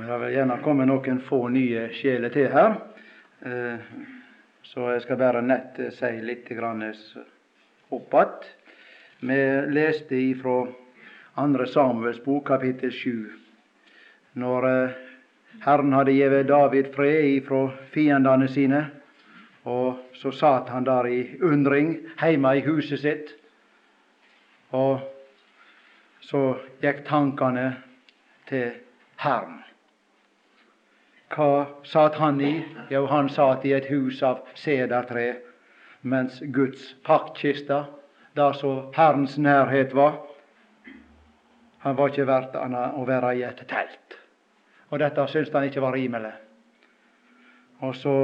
Og Det vil gjerne komme noen få nye sjeler til her, eh, så jeg skal bare nett si litt opp att. Vi leste ifra 2. Samuels bok, kapittel 7. Når eh, Herren hadde gitt David fred ifra fiendene sine, og så satt han der i undring hjemme i huset sitt. Og så gikk tankene til Herren. Hva satt han i? Jo, han satt i et hus av sedertre, mens Guds paktkiste, der så Herrens nærhet var, han var ikke verdt annet å være i et telt. Og dette syntes han ikke var rimelig. Og så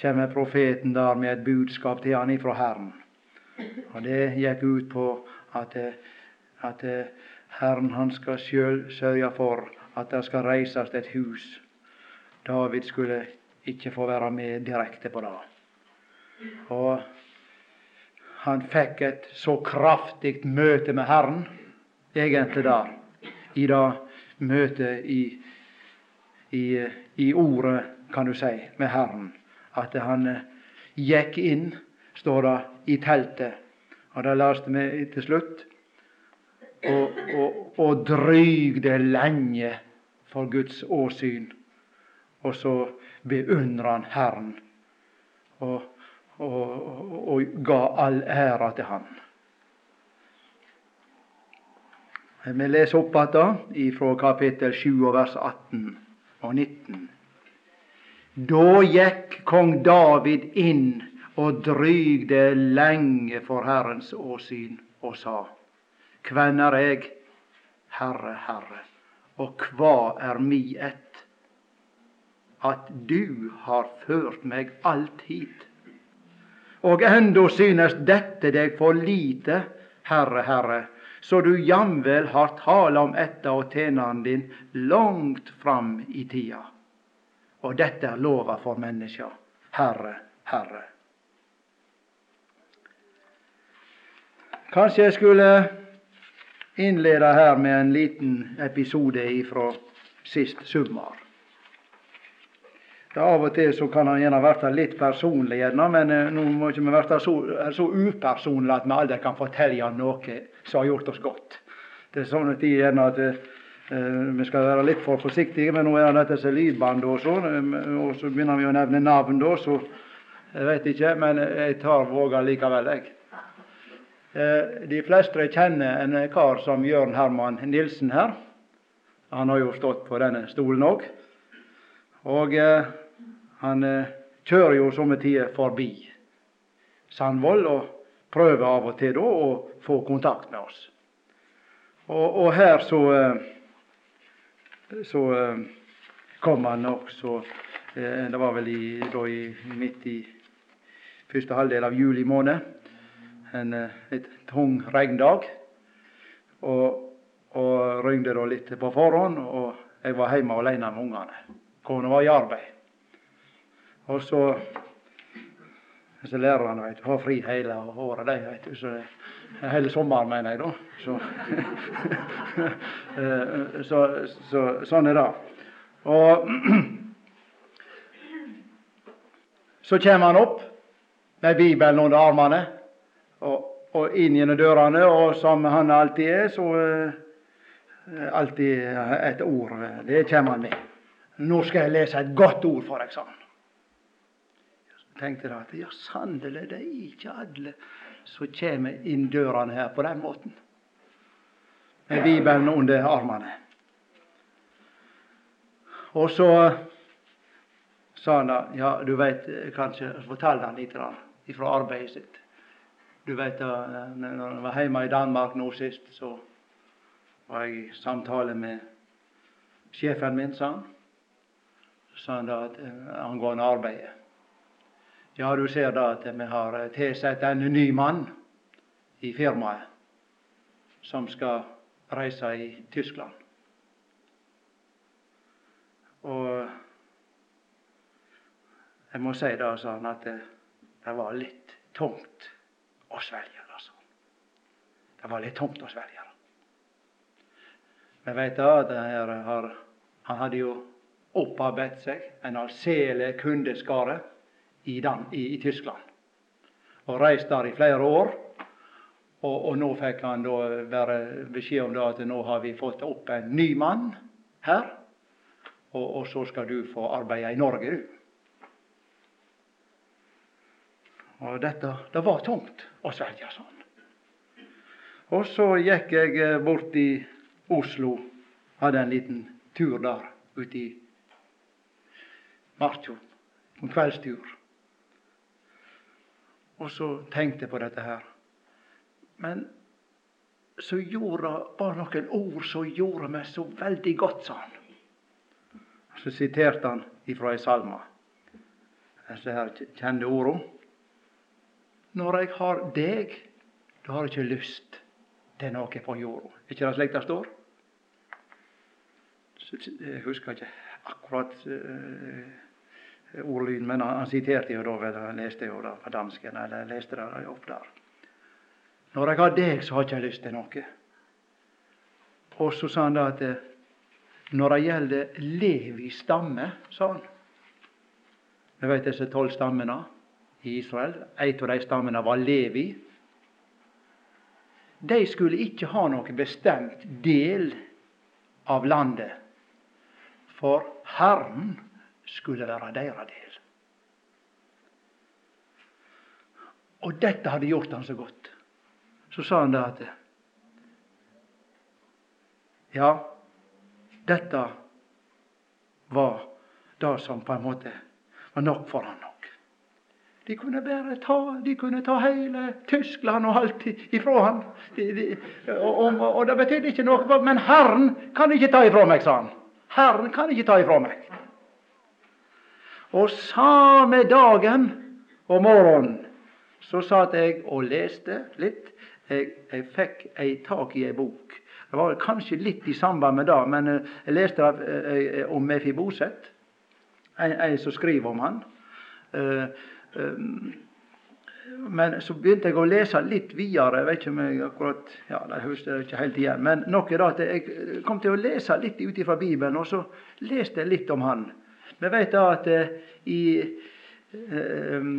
kommer profeten der med et budskap til han ifra Herren. Og det gikk ut på at, at Herren han skal sjøl sørge for at det skal reises et hus David skulle ikke få være med direkte på det. Og han fikk et så kraftig møte med Herren, egentlig der, i det møtet i, i, i ordet, kan du si, med Herren, at han eh, gikk inn, står det, i teltet. Og det leste vi til slutt. Og, og, og drygde lenge for Guds åsyn og så beundra han Herren og, og, og, ga all æra til Han. Vi leser opp igjen fra kapittel 7 og vers 18 og 19. Da gikk kong David inn og drygde lenge for Herrens åsyn og sa:" Kven er eg, Herre, Herre, og kva er mi ett? At du har ført meg alt hit. Og enda synes dette deg for lite, Herre, Herre, så du jamvel har tala om etta og tjeneren din langt fram i tida. Og dette er lova for menneska. Herre, Herre. Kanskje jeg skulle innlede her med en liten episode ifra sist sommer. Ja, Av og til så kan han gjerne bli litt personlig, gjerne, men eh, nå må ikke vi bli så, så upersonlige at vi aldri kan fortelle noe som har gjort oss godt. Det er sånne tider gjerne at eh, vi skal være litt for forsiktige, men nå er det dette lydbånd og sånn, eh, og så begynner vi å nevne navn da, så jeg vet ikke, men jeg tar våga likevel, jeg. Eh, de fleste kjenner en kar som Jørn Herman Nilsen her. Han har jo stått på denne stolen òg. Og eh, han eh, kjører jo somme tider forbi Sandvoll og prøver av og til da å få kontakt med oss. Og, og her så eh, så eh, kom han også Det var vel i, da i, midt i første halvdel av juli måned. En litt tung regndag. Og, og ringte da litt på forhånd, og jeg var hjemme alene med ungene. Kona var i arbeid. Og så så lærerne vet, har fri hele året, de, vet du. Så hele sommeren, mener jeg, da. Så, eh, så, så, sånn er det. Og så kommer han opp med Bibelen under armene og, og inn gjennom dørene, og som han alltid er, så uh, alltid et ord. Det kommer han med. Nå skal jeg lese et godt ord for deg, sa han tenkte at ja, sannelig, det er ikke alle som kommer inn dørene her på den måten. Med Bibelen under armene. Og så sa han da Ja, du veit kanskje Fortalte han litt fra arbeidet sitt. Du veit da, når jeg var hjemme i Danmark nå sist, så var jeg i samtale med sjefen min, sa han. Så sa han da at eh, angående arbeidet ja, du ser da at vi har eh, tilsatt en ny mann i firmaet som skal reise i Tyskland. Og jeg må si da, han, at det, det var litt tungt å svelge. Altså. Det var litt tungt å svelge. Vi vet da at har, han hadde jo opparbeidet seg en allsele kundeskare i, Dan, i, i, Tyskland. Og reist der i flere år. Og, og nå fikk han da være beskjed om da at nå har vi fått opp en ny mann her. Og, og så skal du få arbeide i Norge, du. Og dette, det var tungt å svelge sånn. Og så gikk jeg eh, bort i Oslo. Hadde en liten tur der ute i Martjo. En kveldstur. Og så tenkte jeg på dette her. Men så gjorde bare noen ord som gjorde meg så veldig godt, sa han. Så siterte han ifra ei salme, disse her kjente ordene. Når jeg har deg, da har jeg ikke lyst til noe på jorda. Er ikke det slik det står? Jeg husker ikke akkurat uh, ordlyden, men han, han siterte jo da, jeg leste jo da på dansken, eller leste det opp der. Når jeg har deg, så har jeg ikke lyst til noe. Og så sa han da at eh, når det gjelder Levi stamme, sa han Vi vet disse tolv stammene i Israel. En av de stammene var Levi. De skulle ikke ha noen bestemt del av landet, for Herren skulle være deres del. Og dette hadde gjort han så godt. Så sa han det at Ja, dette var det som på en måte var nok for han nok. De kunne bare ta, de kunne ta hele Tyskland og alt ifra han. De, de, og, og, og, det betydde ikke noe. Men Herren kan ikke ta ifra meg, sa han. Herren kan ikke ta ifra meg. Og samme dagen og morgenen så satt jeg og leste litt. Jeg, jeg fikk ei tak i ei bok. Det var kanskje litt i samband med det, men eh, jeg leste det eh, om Mefiboset. En, som skriver om han. Eh, men så begynte jeg å lese litt videre. Jeg vet ikke om jeg akkurat ja, det husker jeg ikke helt igjen. Men nok er det at jeg kom til å lese litt ut fra Bibelen, og så leste jeg litt om han. Vi vet da at eh, i eh,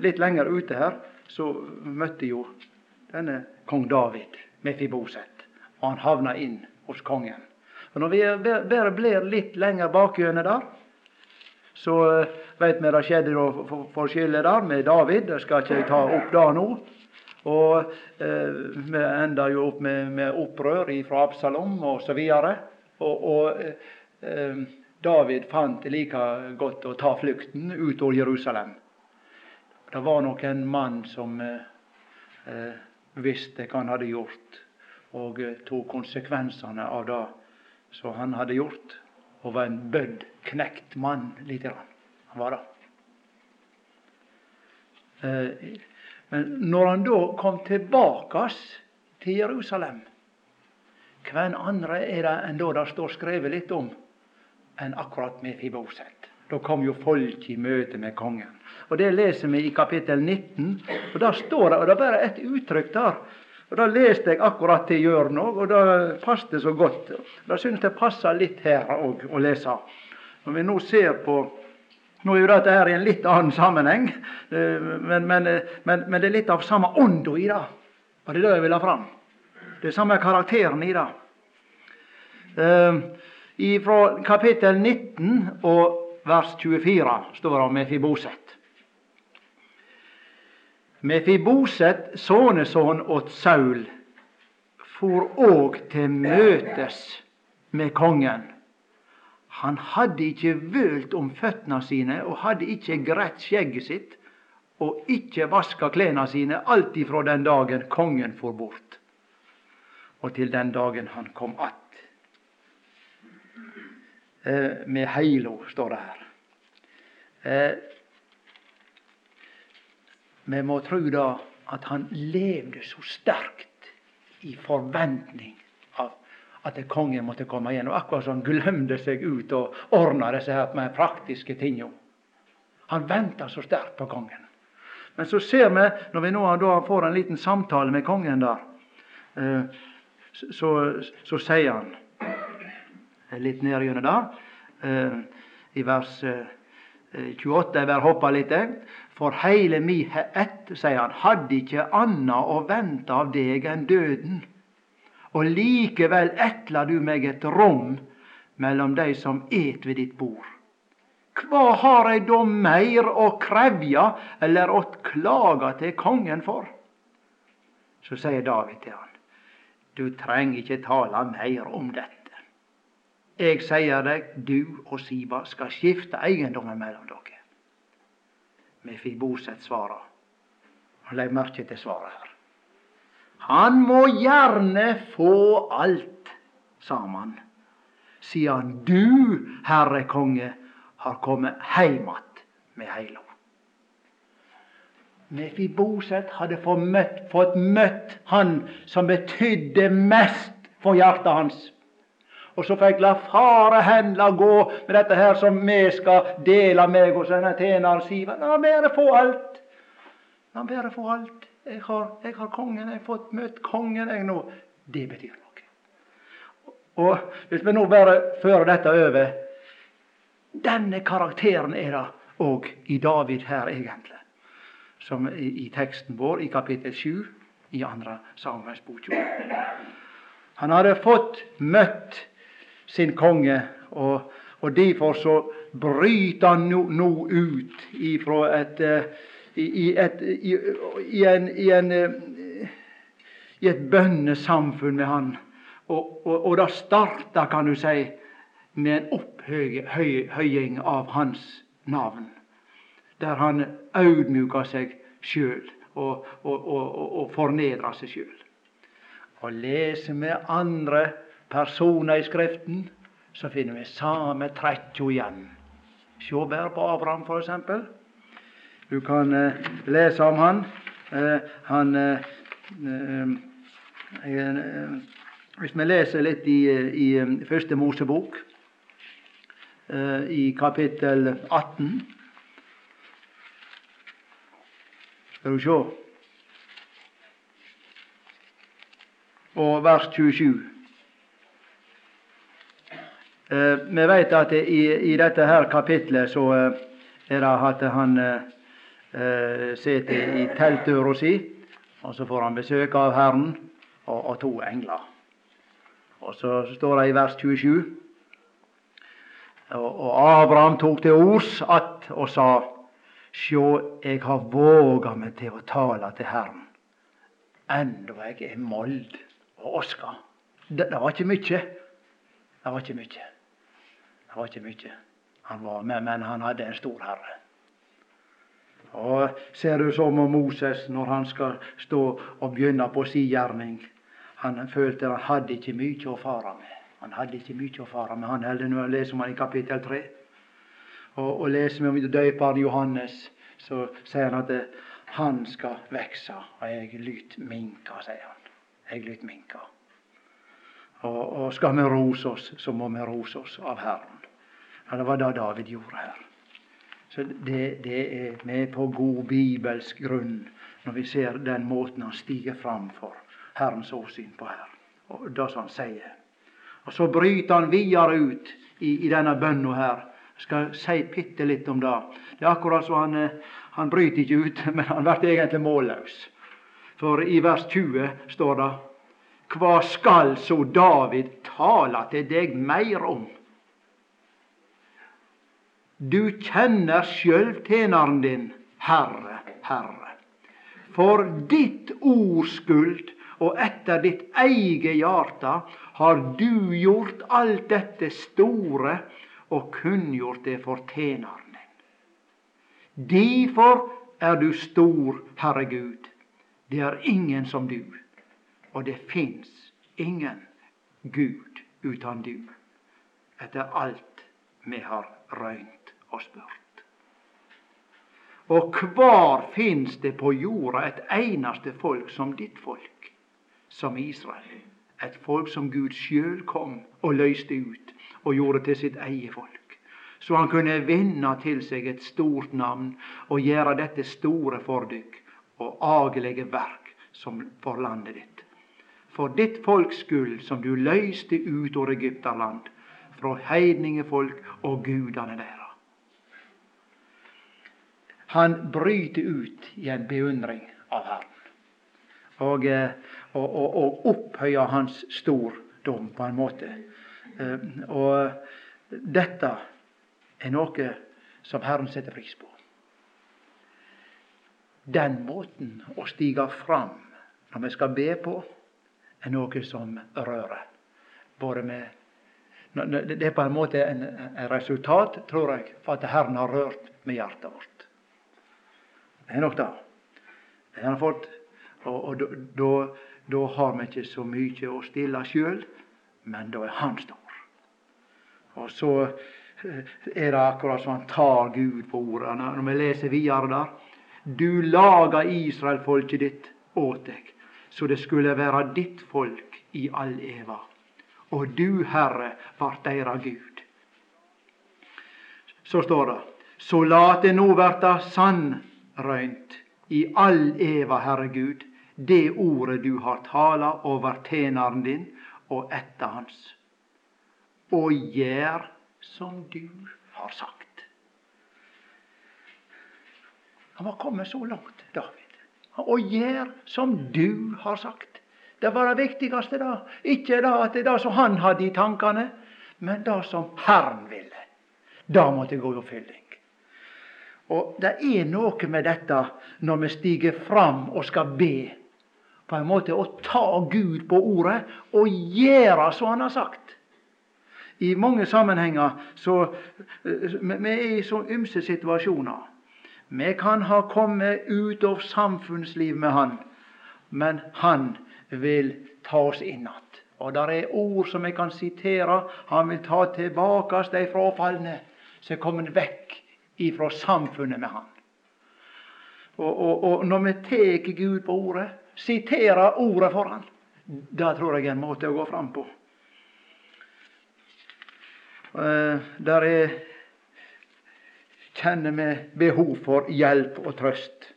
Litt lenger ute her så møtte jo denne kong David Mefiboset, og han havna inn hos kongen. Og Når vi bare blir litt lenger bakgjennom der, så vet vi det skjedde forskjellig der med David. Det skal ikke jeg ta opp da nå. Og eh, vi enda jo opp med, med opprør fra Absalom. Og, og, og eh, David fant det like godt å ta flukten ut av Jerusalem. Det var nok en mann som eh, eh, visste hva han hadde gjort, og eh, tok konsekvensene av det som han hadde gjort, og var en bødd, knekt mann lite grann. Han var det. Eh, men når han da kom tilbake til Jerusalem, hvem andre er det enn da det står skrevet litt om? Enn akkurat med Fiboset. Da kom jo folk i møte med kongen. Og Det leser vi i kapittel 19. og Der står det, og det er bare et uttrykk der. Og Da leste jeg akkurat til Jørn òg, og det passet så godt. Da syns jeg passer litt her òg å lese. Når vi nå ser på Nå er jo dette her i en litt annen sammenheng, eh, men, men, eh, men, men det er litt av samme ånda i det. Og det er det jeg vil ha fram. Det er samme karakteren i det. Fra kapittel 19 og vers 24 står det om Mefiboset. Mefiboset, sønnesønn åt Saul, for òg til møtes med kongen. Han hadde ikke vølt om føttene sine og hadde ikke grett skjegget sitt og ikke vaska klærne sine alt ifra den dagen kongen for bort, og til den dagen han kom att. Eh, med heilo, står det her. Eh, vi må tro da at han levde så sterkt i forventning av at kongen måtte komme igjen. Og akkurat som han glemte seg ut og ordna disse her med praktiske tinga. Han venta så sterkt på kongen. Men så ser vi, når vi nå får en liten samtale med kongen der, så, så, så sier han litt ned gjennom der. I vers 28, jeg vil hoppe litt. For heile mi ett, sier han, hadde ikke anna å vente av deg enn døden. Og likevel etla du meg et rom mellom dei som et ved ditt bord. Hva har eg da meir å krevja eller å klaga til kongen for? Så sier David til han, du treng ikke tala meir om dette. Eg sier deg, du og Siva skal skifte eiendommen mellom dere. Mefiboset svarer. Han legg merke til svaret her. Han må gjerne få alt, sa man, siden du, Herre konge, har kommet heim med heilo. Mefiboset hadde fått møtt, fått møtt han som betydde mest for hjertet hans. Og så fikk la fare hen la gå med dette her som vi skal dele meg hos denne tjeneren Siver. La bare få alt. La bare få alt. Jeg har, jeg har kongen, jeg har fått møtt kongen jeg nå. Det betyr noe. Og hvis vi nå bare fører dette over Denne karakteren er det òg i David her, egentlig. Som i, i teksten vår i kapittel 7 i andre Samuels bok. Han hadde fått møtt sin konge. Og, og derfor så bryter han nå, nå ut ifra et, uh, i, et, i, i, en, i, en, uh, i et bønnesamfunn med han. Og, og, og det starta, kan du si, med en opphøying av hans navn. Der han audmjuka seg sjøl og, og, og fornedra seg sjøl. Og leser med andre personer i Skriften, så finner vi samme trekka igjen. Se bare på Abraham, f.eks. Du kan eh, lese om han. Eh, han eh, Hvis vi leser litt i, i Første Mosebok, i kapittel 18 Skal du se Og vers 27. Eh, vi vet at i, i, dette her kapitlet så eh, er det at han eh, sitter i teltdøra si, og så får han besøk av Herren og, og to engler. Og så står det i vers 27 og, Abraham tok til ords att og sa Sjå, jeg har våga meg til å tale til Herren, enda jeg er mold og oska. Det, det var ikke mye. Det var ikke mye. Det var ikke mye han var med, men han hadde en stor herre. Og ser du som om Moses når han skal stå og begynne på si gjerning. Han følte han hadde ikke mye å fare med. Han hadde ikke mye å fare med. Han holder nå leser om han i kapittel 3. Og, og leser vi om døperen Johannes, så sier han at det, han skal vekse, og jeg lyt minka, sier han. Jeg lyt minka. Og, og skal vi rose oss, så må vi rose oss av Herren. Ja, Det var det David gjorde her. Så det, det er med på god bibelsk grunn når vi ser den måten han stiger fram for Herrens åsyn på her. Og det som han sier. Og så bryter han videre ut i, i denne bønna her. Jeg skal si bitte litt om det. Det er akkurat så han, eh, han bryter ikke ut, men han blir egentlig målløs. For i vers 20 står det Hva skal så David tale til deg mer om? Du kjenner sjøl tjeneren din, Herre, Herre. For ditt ords skyld og etter ditt eget hjarte har du gjort alt dette store og kunngjort det for tjeneren din. Derfor er du stor, Herre Gud. Det er ingen som du, og det fins ingen Gud uten du, etter alt vi har røynt og spurt. Og kvar finnes det på jorda et eneste folk som ditt folk, som Israel? Et folk som Gud sjøl kom og løste ut og gjorde til sitt eget folk. Så han kunne vinne til seg et stort navn og gjøre dette store for dykk og agelige verk som for landet ditt. For ditt folks skyld, som du løste ut over Egypterland, fra heidningefolk og gudene deres. Han bryter ut i en beundring av Herren. Og, eh, og, og, og opphøyer hans stordom, på en måte. Eh, og dette er noe som Herren setter pris på. Den måten å stige fram når vi skal be på, er noe som rører. Både med Det er på en måte en, resultat, tror jeg, for at Herren har rørt med hjertet vårt. Det er nok det. Det har fått, og, og da har vi ikke så mye å stille sjøl, men da er Han stor. Og så eh, er det akkurat som han tar Gud på ordet. Når vi leser videre der Du laga Israelfolket ditt åt deg, så det skulle være ditt folk i all eva. Og du, Herre, vart deira Gud. Så står det Så lat det nå verta sannrøynt i all eva, Herre Gud, det ordet du har tala over tjeneren din og etter hans, og gjer som du har sagt. Han var kommet så langt, David. Og gjør som du har sagt. Det var det viktigste. da. Ikke da at det er det som han hadde i tankene, men det som Herren ville. Det måtte gå i oppfylling. Og det er noe med dette når vi stiger fram og skal be. På en måte å ta Gud på ordet og gjøre som Han har sagt. I mange sammenhenger så eh, Vi er i så ymse situasjoner. Vi kan ha kommet ut av samfunnsliv med Han, men Han vil ta oss inn igjen. Og der er ord som vi kan sitere. Han vil ta tilbake de frafalne som er kommet vekk ifra samfunnet med Han. Og, og, og når vi tar Gud på ordet, siterer ordet for Han, det tror jeg er en måte å gå fram på. Uh, der er Kjenner vi behov for hjelp og trøst,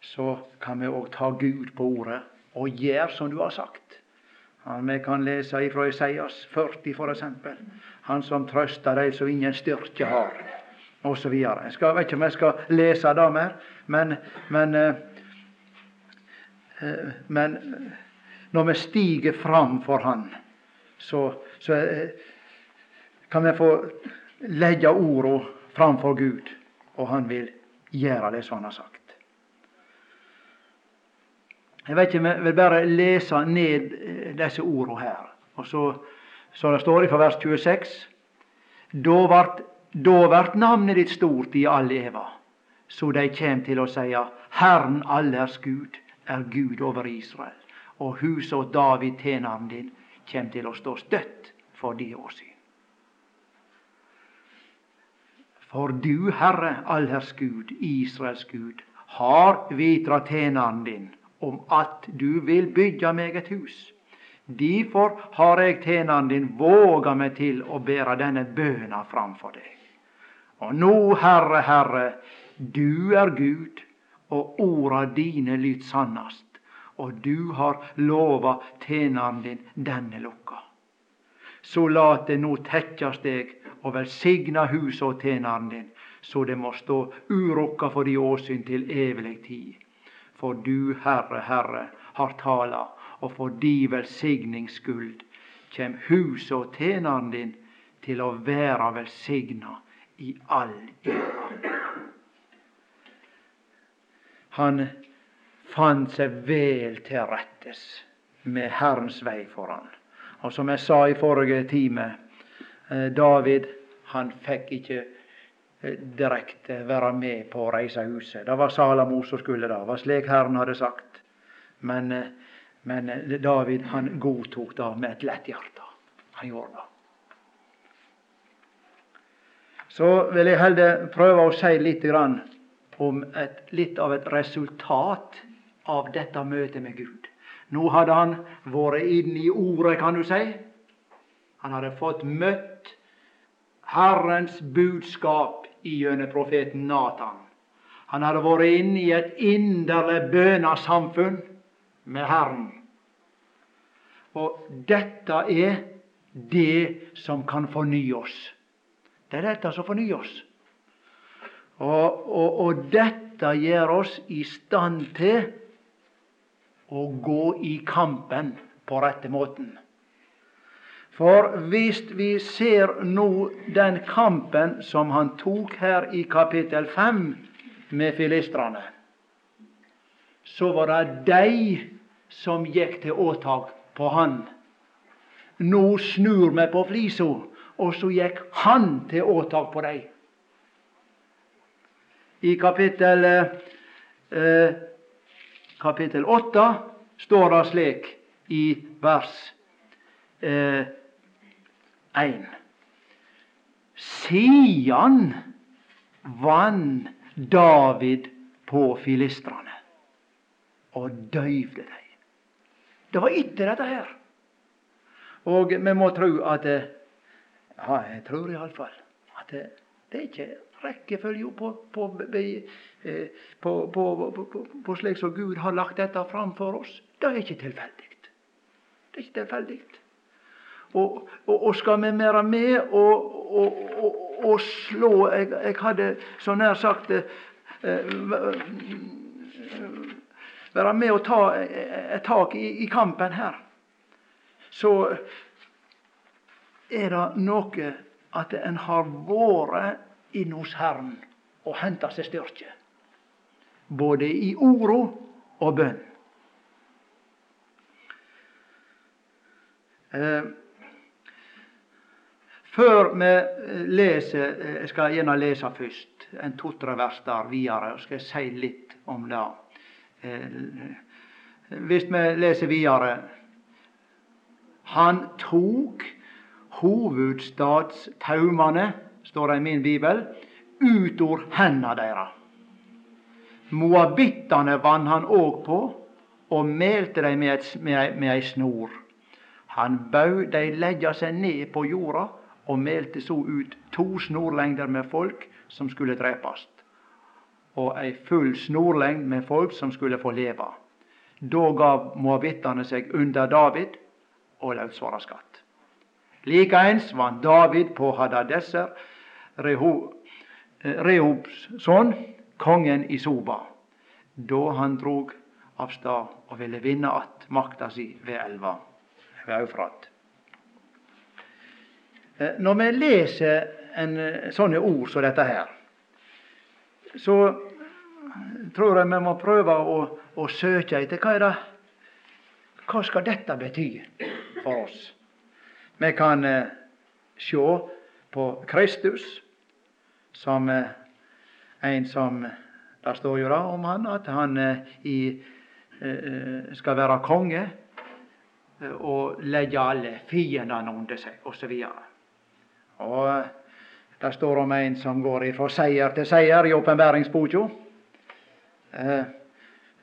så kan vi òg ta Gud på ordet og gjøre som du har sagt. Vi kan lese ifra Isaias 40 f.eks. Han som trøster de som ingen styrke har, osv. Jeg skal, vet ikke om jeg skal lese det mer, men, men, eh, eh, men når vi stiger fram for Han, så, så eh, kan vi få legge ordene framfor Gud, og Han vil gjøre det som Han har sagt. Jeg vet ikke, jeg vil bare lese ned disse ordene her. Og så, så det står fra vers 26. Da vart, da vart navnet ditt stort i all eva, så de kjem til å seie Herren allers Gud er Gud over Israel. Og huset åt David, tjeneren din, kjem til å stå støtt for de åsyn. For du, Herre, allers Gud, Israels Gud, har vitra tjeneren din om at du vil bygge meg et hus. Derfor har eg tjeneren din våga meg til å bære denne bøna framfor deg. Og nå, Herre, Herre, du er Gud, og orda dine lyt sannast, og du har lova tjeneren din denne lukka. Så lat det nå tekkjast deg og velsigna huset og tjeneren din, så det må stå urokka for de åsyn til evig tid. For du, Herre, Herre, har tala, og for di velsignings skuld kjem huset og tjeneren din til å være velsigna i all æra. Han fant seg vel til rettes med Herrens vei foran. Og som jeg sa i forrige time, eh, David han fikk ikke Eh, direkte være med på å reise huset. Det var Salamo som skulle det. Det var slik Herren hadde sagt. Men, eh, men David han godtok det med et lett hjerte. Han gjorde det. Så vil jeg heller prøve å si litt om et, litt av et resultat av dette møtet med Gud. Nå hadde han vært inne i ordet, kan du si. Han hadde fått møtt Herrens budskap gjennom profeten Natan. Han hadde vært inne i et inderlig bønnesamfunn med Herren. Og dette er det som kan fornye oss. Det er dette som fornyer oss. Og, og, og dette gjør oss i stand til å gå i kampen på rette måten. For hvis vi ser nå den kampen som han tok her i kapittel 5 med filistrene, så var det de som gikk til åtak på han. Nå snur vi på flisa, og så gikk han til åtak på dem. I kapittel eh, kapittel 8 står det slik i vers eh, 1. Sian vann David på filistrene og døyvde dem. Det var etter dette her. Og vi må tro at Ja, jeg tror iallfall at det, det er ikke rekkefølge på, på, eh, på, på, slik som Gud har lagt dette fram for oss. Det er ikke tilfeldig. Det er ikke tilfeldig. Og, og, og, skal vi være med og, og, slå jeg, jeg, hadde så nær sagt eh, Være med og ta et tak i, i kampen her. Så er det noe at en har vært inn hos Herren og henta seg styrke. Både i orda og bønn. Eh, før vi eh, leser Jeg eh, skal gjerne lese først en to-tre vers der videre, og skal si litt om det. Hvis vi leser videre Han tok hovedstadstaumane, står det i min bibel, ut ur hendene deres. Moabittene vann han òg på, og melte dem med, med, med ei snor. Han bød dei leggja seg ned på jorda og melte så ut to snorlengder med folk som skulle drepast, og ei full snorlengd med folk som skulle få leve. Da gav moabittane seg under David og laut svara skatt. Likeens vant David på Hadadesser, Rehobs sønn, kongen i Soba, da han drog av stad og ville vinne att makta si ved elva ved Eufrat. Eh, når vi leser en, eh, sånne ord som dette her, så tror jeg vi må prøve å, å søke etter hva er det hva skal dette bety for oss? Vi kan eh, se på Kristus som eh, en som Det står jo da om han at han eh, i, eh, skal være konge og legge alle fiendene under seg, osv. Og eh, det står om en som går fra seier til seier i åpenbæringsboka. Eh,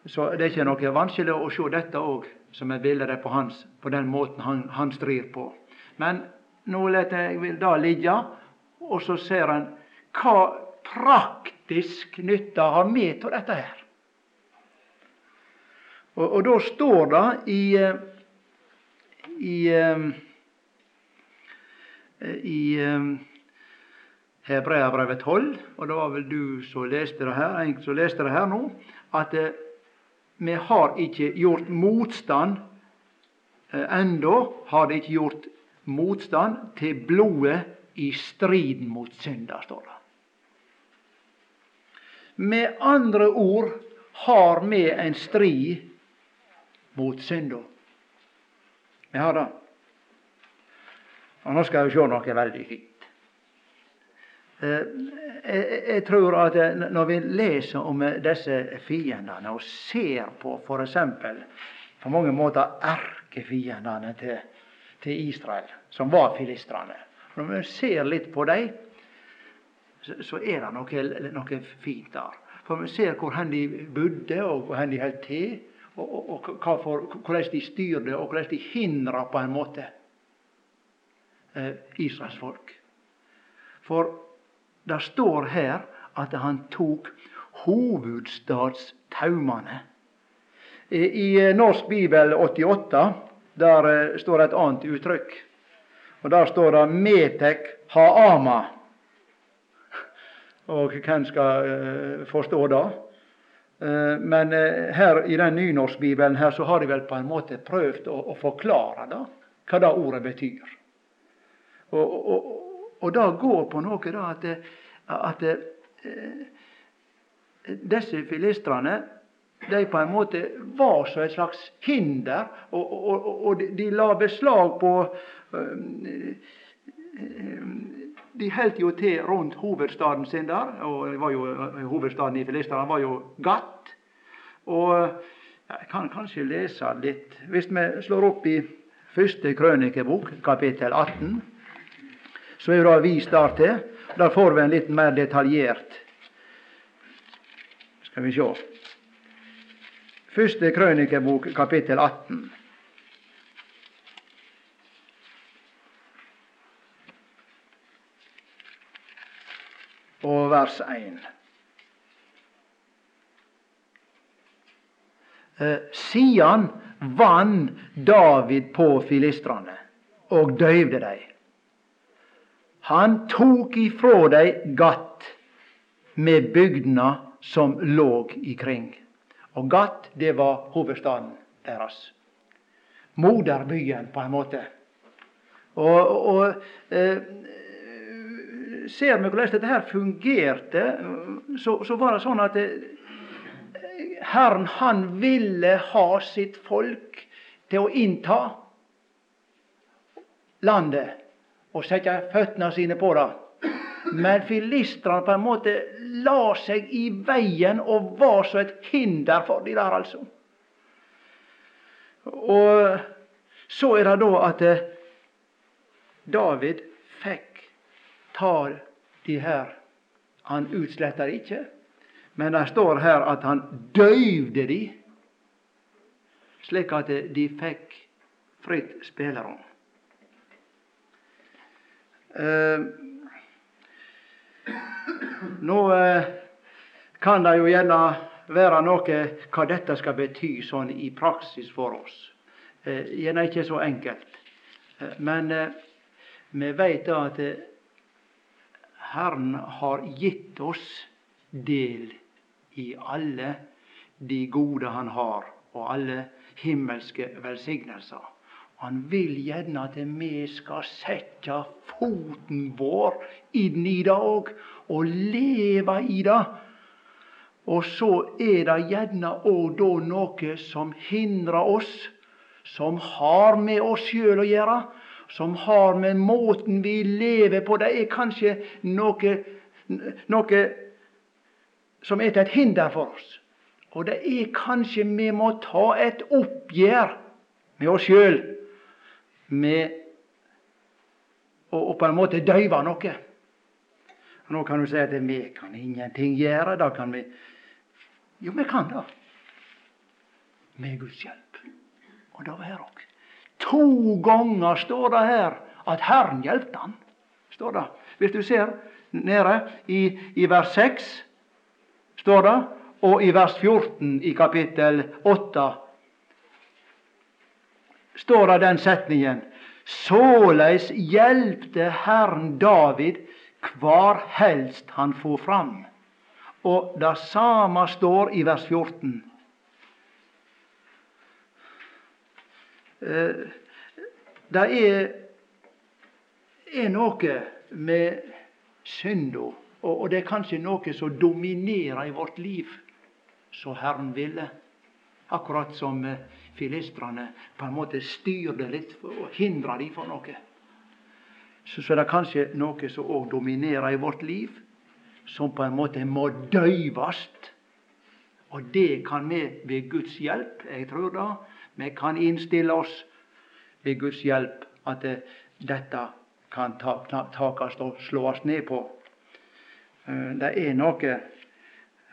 så det er ikke noe vanskelig å se dette òg som et bilde på på den måten han, han strir på. Men nå lar jeg det ligge, og så ser en hva praktisk nytte har vi av dette her. Og, og da står det i, eh, i i um, Hebreabrevet 12, og det var vel du som leste det her, som leste det her nå, at vi har ikke gjort motstand ennå, har det ikke gjort motstand til blodet i striden mot synder, står det. Med andre ord har vi en strid mot synda. Vi har det. Og Nå skal vi se noe veldig fint. Eh, jeg tror at eh, når vi leser om eh, disse fiendene og ser på f.eks. på mange måter erkefiendene til, til Israel, som var filistrene Når vi ser litt på dem, så er det noe, noe fint der. For vi ser hvor hen de bodde, og hvor hen de holdt til, og, og, og hvordan de styrte, og hvordan de hindra på en måte eh, Israels folk. For det står her at han tok hovedstadstaumene. I norsk bibel 88 der eh, står et annet uttrykk. Og der står det 'Metek Haama'. Og hvem skal uh, forstå det? Uh, men uh, her i den nynorskbibelen her så har de vel på en måte prøvd å, å forklare da, hva det ordet betyr. Og, og, og det går på noe da at, at disse filistrene de på en måte var så et slags hinder, og, og, og de, la beslag på De holdt jo til rundt hovedstaden sin der, og det var jo, hovedstaden i Filistrene var jo Gatt. Og jeg kan kanskje lese litt Hvis vi slår opp i første krønikebok, kapittel 18, så er det vist der til. Der får vi en litt mer detaljert Skal vi sjå. Første krønikebok, kapittel 18. Og vers 1. Eh, Sian vann David på filistrene og døyvde dem. Han tok ifrå dem Gatt med bygdene som låg ikring. Og Gat, det var hovedstaden deres. Moderbyen, på en måte. Og, og eh, Ser vi hvordan dette her fungerte, så, så var det sånn at eh, Herren han ville ha sitt folk til å innta landet og sette føttene sine på det. Men filistrene på en måte la seg i veien og var så et hinder for de der, altså. Og så er det da at eh, David fikk ta de her Han utsletta ikke, men det står her at han døyvde de, slik at de fikk fritt spillerom. Eh, nå eh, kan det jo gjerne være noe hva dette skal bety sånn i praksis for oss. Eh, gjerne ikke så enkelt. Eh, men eh, vi vet da at eh, Herren har gitt oss del i alle de gode Han har, og alle himmelske velsignelser. Han vil gjerne at vi skal sette foten vår inn i det òg, og leve i det. Og så er det gjerne òg da noe som hindrer oss, som har med oss sjøl å gjøre, som har med måten vi lever på Det er kanskje noe, noe som er til et hinder for oss. Og det er kanskje vi må ta et oppgjør med oss sjøl med å, på en måte døyve noe. Nå kan du si at vi kan ingenting gjøre. Da kan vi Jo, vi kan det. Med Guds hjelp. Og det var her òg. To ganger står det her at Herren hjelpte han. Står det. Hvis du ser nede i, i vers 6, står det, og i vers 14 i kapittel 8 står det den setningen Såleis hjelpte Herren David kvar helst han for fram. Og det samme står i vers 14. Eh, det er, er noe med synda, og det er kanskje noe som dominerer i vårt liv, som Herren ville. Akkurat som eh, filistrene på en måte styrte litt og hindre dem for noe. Så, så det er kanskje noe som òg dominerer i vårt liv, som på en måte må døyvast. Og det kan vi ved Guds hjelp, jeg tror da, vi kan innstille oss ved Guds hjelp at det, dette kan takast og slåast ned på. Eh, det er noe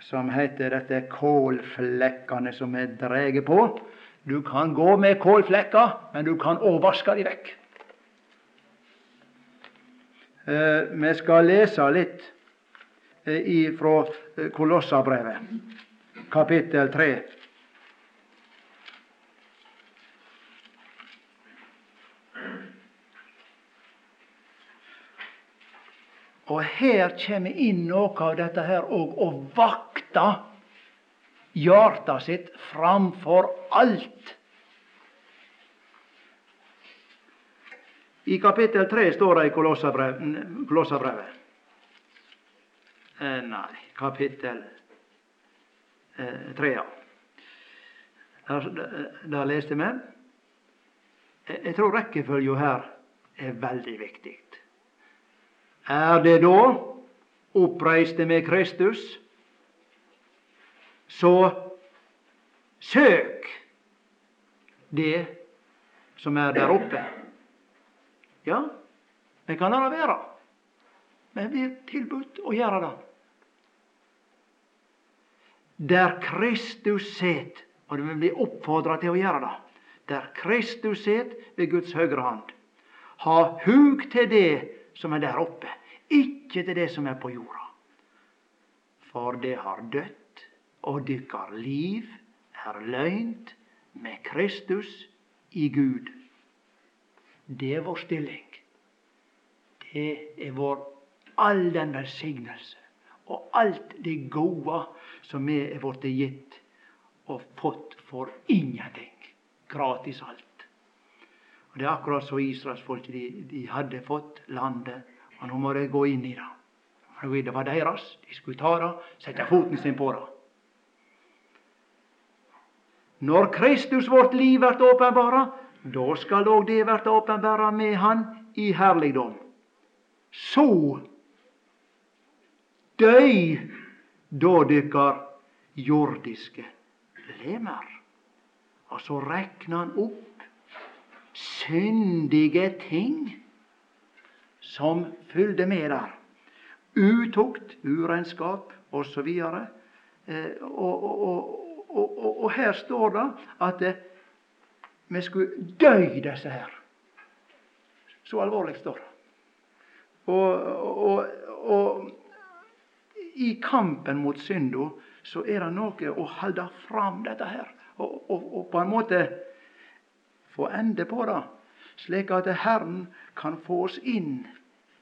som heter dette kålflekkene som vi drar på. Du kan gå med kålflekker, men du kan overvaske dem de vekk. Eh, vi skal lese litt eh, fra eh, Kolossabrevet, kapittel 3. Og her kommer inn noe av dette her òg å vakte hjertet sitt framfor alt. I kapittel 3 står det i Kolossabrevet eh, Nei, kapittel eh, 3, ja. Der, leste vi. Jeg tror rekkefølgen her er veldig viktig. Er det da oppreiste med Kristus, så søk det som er der oppe. Ja, det kan la være. Men vi er tilbudt å gjøre det. Der Kristus set, og vi blir oppfordra til å gjøre det, der Kristus set ved Guds høyre hand. Ha hug til det som er der oppe, ikke til det som er på jorda. For det har dødt, og dykkar liv er løynt med Kristus i Gud. Det er vår stilling. Det er vår all den velsignelse og alt det gode som vi er blitt gitt og fått for ingenting. Gratis alt. Og Det er akkurat som israelsfolket. De, de hadde fått landet, og nå må de gå inn i det. Det var deres. De skulle ta det, sette foten sin på det. Når Kristus vårt liv vert åpenbara, da skal òg det bli åpenbara med Han i herligdom. Så døy da dykkar jordiske lemer. Og så rekna han opp syndige ting som følgde med der. Utukt, urenskap osv. Eh, og, og, og, og, her står det at eh, vi skulle døy disse her. Så alvorlig står det. Og, og, i kampen mot synda så er det noe å holde fram dette her. Og, på en måte få ende på det, slik at Herren kan få oss inn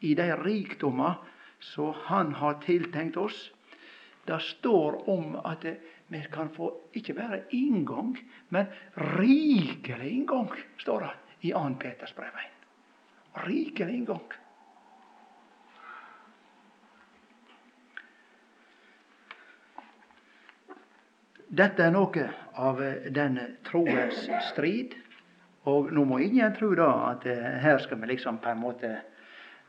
i de rikdommer som Han har tiltenkt oss. Det står om at vi kan få ikke bare inngang, men rikelig inngang, står det i 2. Peters brev 1. Rikelig inngang. Dette er noe av den troens strid. Og nå må ingen tro da at eh, her skal vi liksom på en måte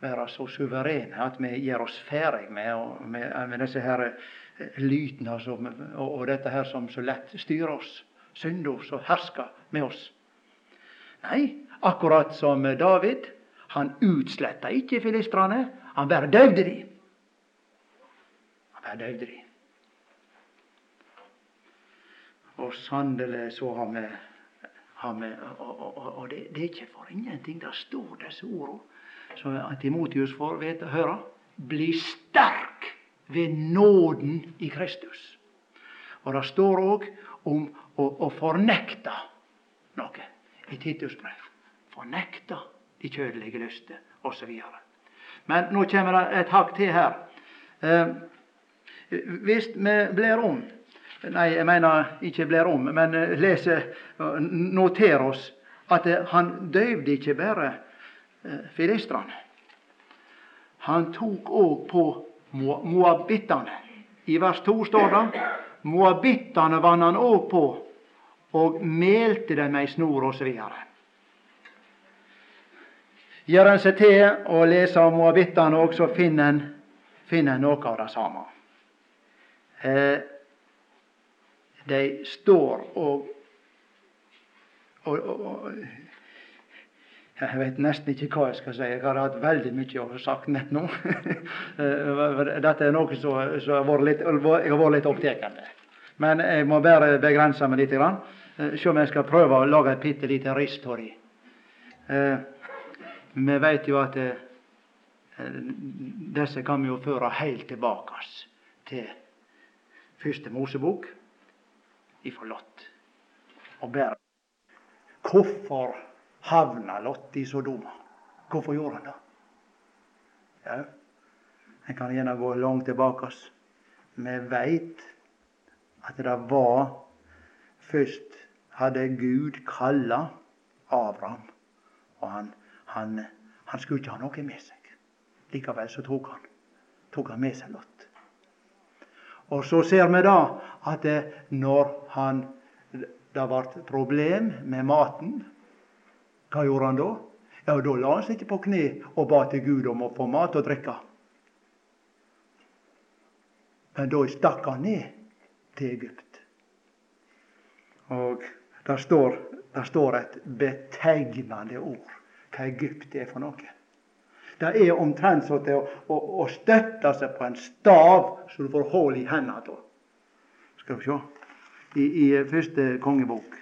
være så suverene at vi gjør oss ferdig med, med, med disse her lytene som, og, og, dette her som så lett styrer oss. Synda som hersker med oss. Nei, akkurat som David. Han utsletta ikke filistrene, han bare døvde de. Han bare døvde de. Og sannelig så har vi med, og, og, og det, det, er ikke for ingenting det står disse ordene. Så Timotius får vite og høre. Bli sterk ved nåden i Kristus. Og det står òg om å, å, fornekte noe i Titus brev. Fornekte de kjødelige lyster osv. Men nå kommer det et hakk til her. Eh, hvis vi blir om Nei, jeg mener ikke blir om, men eh, leser noterer oss at eh, han døyvde ikke bare eh, filistrene. Han tok òg på moabittene. I vers 2 står det moabittene vann han òg på, og melte dem ei snor osv. Gjør en seg til å lese om moabittene òg, så finner en, finner noe av det samme. Eh, de står og, og, og, Jeg vet nesten ikke hva jeg skal si. Jeg har hatt veldig mye å sagt nå. Dette er noe som har vært litt, litt opptatt av. Men jeg må bare begrense meg litt. Se om jeg skal prøve å lage et bitte lite rist av det. Vi vet jo at eh, disse kan vi jo føre helt tilbake til første Mosebok ifra Lot og bare. Hvorfor havna Lot i Sodoma? Hvorfor gjorde han det? Ja. En kan gjerne gå langt tilbake. Vi veit at det var Først hadde Gud kalla Abraham, og han, han, han skulle ikke ha noe med seg. Likevel så tok han, tok han med seg Lot. Og så ser vi da at når han, det ble problem med maten, hva gjorde han da? Ja, Da la han seg ikke på kne og ba til Gud om å få mat og drikke. Men da stakk han ned til Egypt. Og der står, der står et betegnende ord hva Egypt er for noe. Det er omtrent som å, å, å, støtte seg på en stav så du får hull i hendene av. Skal vi se I, i første kongebok.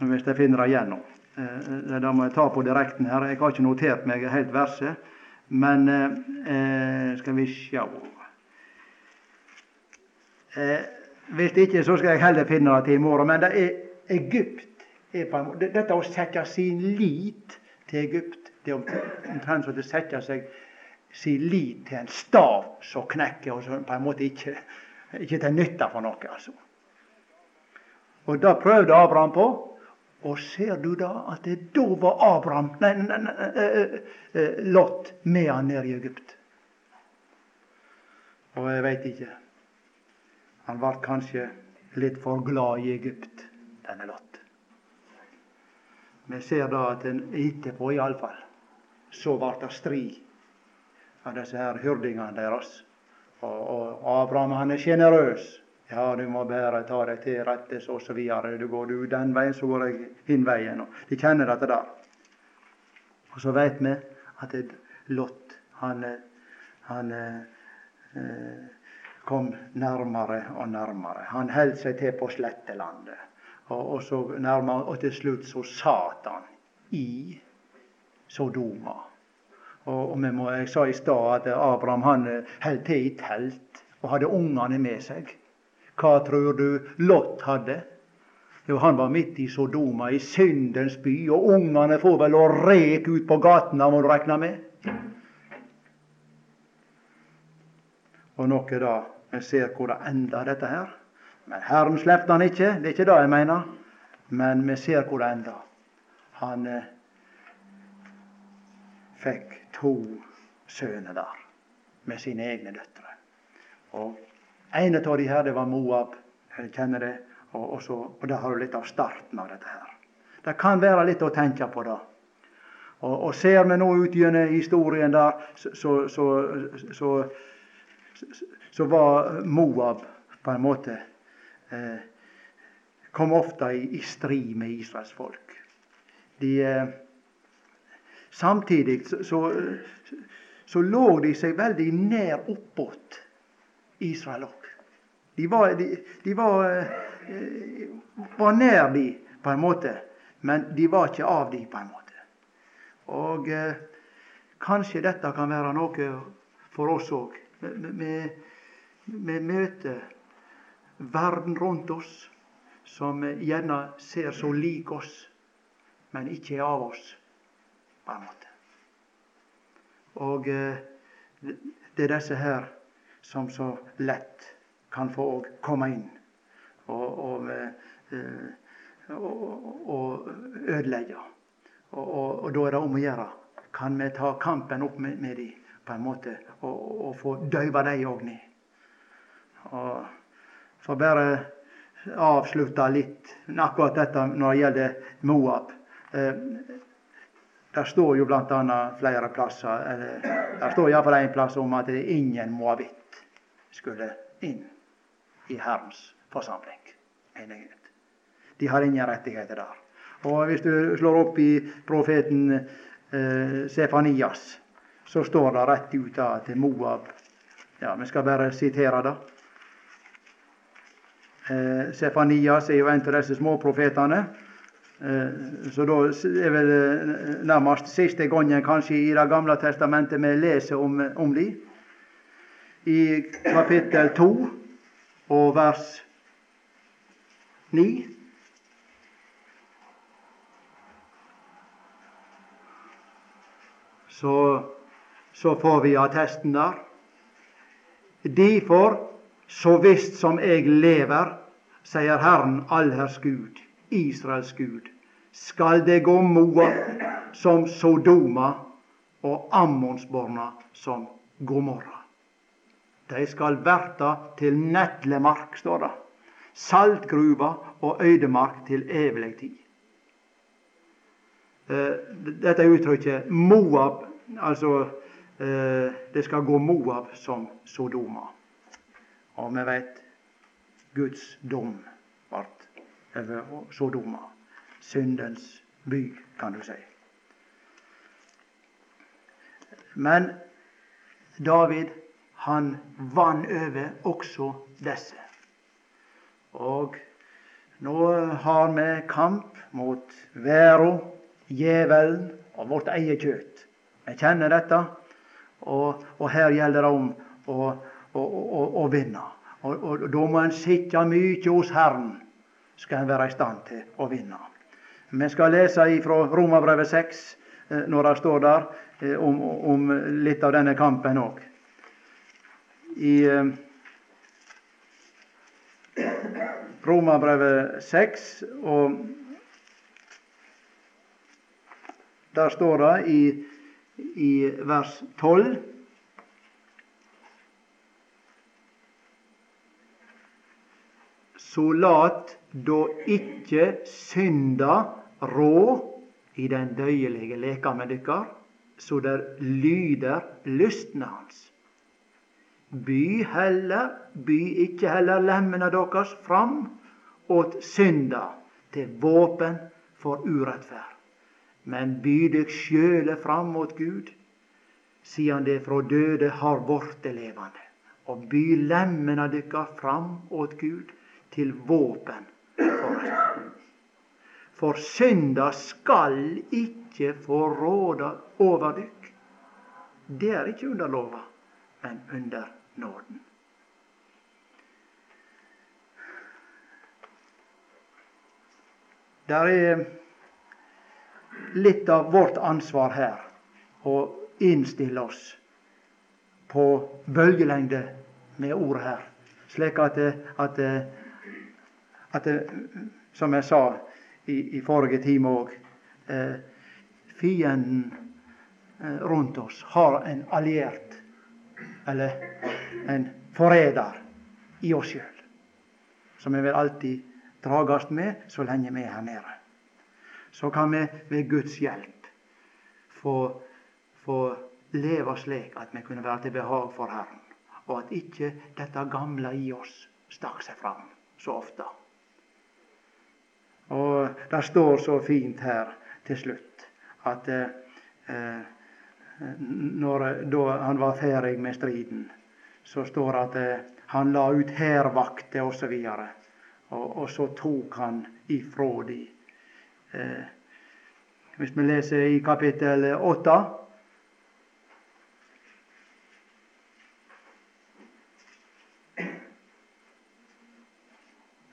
Hvis jeg finner det igjen nå. Eh, det må jeg ta på direkten her. Jeg har ikke notert meg helt verset. Men eh, skal vi sjå Eh, hvis ikke, så skal jeg heller finne det til i morgen. Men det er Egypt er på en måte, Dette å sette sin lit til Egypt, det er omtrent som å sette seg sin lit til en stav som knekker, og som på en måte ikke, ikke til nytte for noe. altså. Og det prøvde Abraham på. Og ser du da at det da var Abraham, nei, nei, nei, eh, eh, Lot med han ned i Egypt? Og jeg veit ikke. Han ble kanskje litt for glad i Egypt, denne Lot. Vi ser da at en etterpå iallfall så ble det strid av disse her hyrdingene deres. Og, og Abraham han er sjenerøs. Ja, du må bare ta deg til rettes og så videre. Du går du den veien, så går jeg hin veien. De kjenner dette der. Og så veit vi at Lot, han, han eh, kom nærmere og nærmere. Han holdt seg til på slettelandet. Og, og, så nærmere, og til slutt så Satan i Sodoma. Og, og må, Jeg sa i stad at Abraham han holdt til i telt og hadde ungene med seg. Hva tror du Lot hadde? Jo, han var midt i Sodoma, i syndens by, og ungene får vel å reke ut på gatene, må du regne med. Og noe da vi ser hvor det ender, dette her. Men Herren slapp han ikke, det er ikke det jeg mener. Men vi ser hvor det ender. Han eh, fikk to sønner der med sine egne døtre. Og En av de her det var Moab. Jeg kjenner det. Og, og, så, og der har du litt av starten av dette her. Det kan være litt å tenke på da. Og, og ser vi nå ut gjennom historien der, så, så, så, så var Moab på en måte eh, Kom ofte i, i, strid med Israels folk. De, eh, samtidig så, så, lå de seg veldig nær oppåt Israel òg. De var, de, de var, eh, var nær de på en måte, men de var ikke av de på en måte. Og eh, kanskje dette kan være noe for oss òg. Vi, møter verden rundt oss som gjerne ser så lik oss, men ikke er av oss, på en måte. Og eh, det er disse her som så lett kan få komme inn og, og, eh, og, og ødelegge. Og, da er det om å gjøre. Kan vi ta kampen opp med, med dem? på en måte, og, og få døyva dem òg ned. Og for bare avslutte litt akkurat dette når det gjelder Moab. Eh, det står jo bl.a. flere plasser eller, Det står iallfall en plass om at ingen moabitt skulle inn i Herrens forsamling. De har ingen rettigheter der. Og Hvis du slår opp i profeten eh, Sefanias, så står det rett ut til Moab Ja, vi skal bare sitere det. Eh, Sefanias er jo en av disse småprofetene. Eh, så da er vel eh, nærmest siste gangen kanskje i Det gamle testamentet vi leser om, om dem. I kapittel 2 og vers 9. Så så får vi attesten der. Derfor, så visst som jeg lever, sier Herren allherrs Gud, Israels Gud, skal det gå Moab som Sodoma og Ammonsborna som Gomorra. De skal verta til netlemark, står det. Saltgruva og øydemark til evig tid. Eh, dette uttrykket Moab, altså eh, det skal gå Moab som Sodoma. Og vi veit Guds dom ble over Sodoma. Syndens by, kan du si. Men David han vann over også disse. Og nå har vi kamp mot verda djevelen og vårt eget kjøtt. Vi kjenner dette, og, og her gjelder det om å, å, å, å vinne. Og, og, Da må en sitte mye hos Herren, skal en være i stand til å vinne. Vi skal lese fra Romerbrevet 6, eh, når det står der, eh, om, om litt av denne kampen òg. I eh, Romerbrevet 6 og Der står det i, i vers 12 Så lat da ikke synda rå i den døyelige leka med dykkar, så der lyder lysten hans. By heller, by ikke heller lemmene deres fram åt synda til våpen for urettferd men by dykk sjøle fram mot Gud, siden det fra døde har vorte levende. Og by lemmene dykkar fram åt Gud til våpen for rettferd. For synda skal ikke få råde over dykk. Det er ikke under lova, men under nåden. Der er litt av vårt ansvar her å innstille oss på bølgelengde med ordet her, slik at, at, at Som jeg sa i, i forrige time òg eh, Fienden eh, rundt oss har en alliert, eller en forræder, i oss sjøl, som vi vil alltid dragast med så lenge vi er her nede så kan vi ved Guds hjelp få, få leve slik at vi kunne være til behag for Herren, og at ikke dette gamle i oss stakk seg fram så ofte. Og det står så fint her til slutt at eh, når, da han var ferdig med striden, så står det at eh, han la ut hærvakter osv. Og, og så tok han ifra de Eh, hvis vi leser i kapittel åtte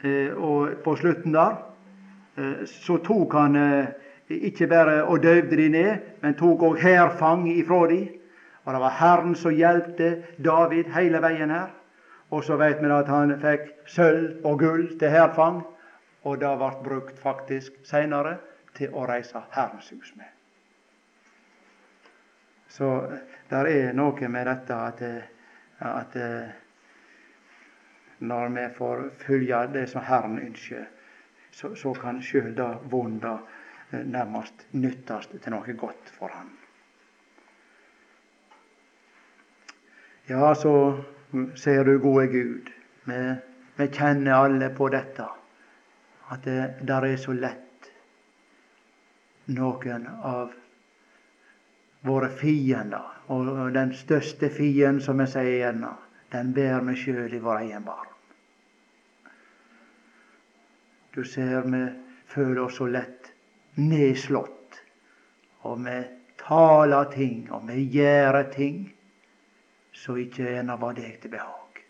eh, Og på slutten der eh, så tok han ikke bare og døyvde de ned, men tok òg hærfang ifra de. Og det var Herren som hjelpte David hele veien her. Og så vet vi at han fikk sølv og gull til hærfang. Og det ble brukt faktisk seinere til å reise Herrens hus med. Så det er noe med dette at, at når vi får følge det som Herren ønsker, så, så kan sjøl det vonde nærmest nyttast til noe godt for Han. Ja, så ser du, gode Gud, vi, vi kjenner alle på dette at det der er så lett noen av våre fiender, og den største fienden, som jeg sier gjerne, den bærer vi sjøl i vår egen barm. Du ser vi føler oss så lett nedslått, og vi taler ting, og vi gjør ting som ikke er var deg til behag.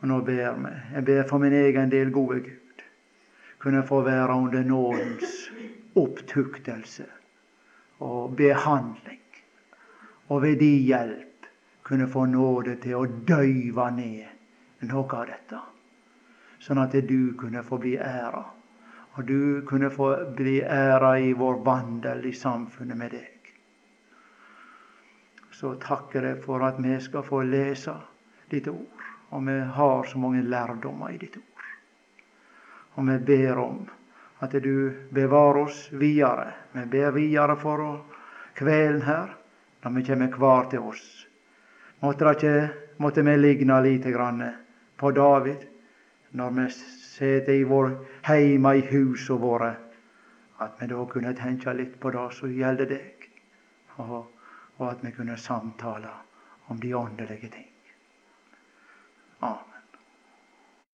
Og nå ber vi. Jeg ber for min egen del, gode Gud, kunne få være under nådens opptuktelse og behandling og ved din hjelp kunne få nåde til å døyve ned noe av dette. Sånn at du kunne få bli æra. Og du kunne få bli æra i vår vandel i samfunnet med deg. Så takker jeg for at vi skal få lese ditt ord. Og vi har så mange lærdommer i ditt ord. Og vi ber om at du bevarer oss videre. Vi ber videre for kvelden her, når vi kommer hver til oss. Måtte, ikke, måtte vi ligne lite grann på David når vi sitter i vår heime i husa våre, at vi da kunne tenke litt på det som gjelder deg, og, og at vi kunne samtale om de åndelige ting.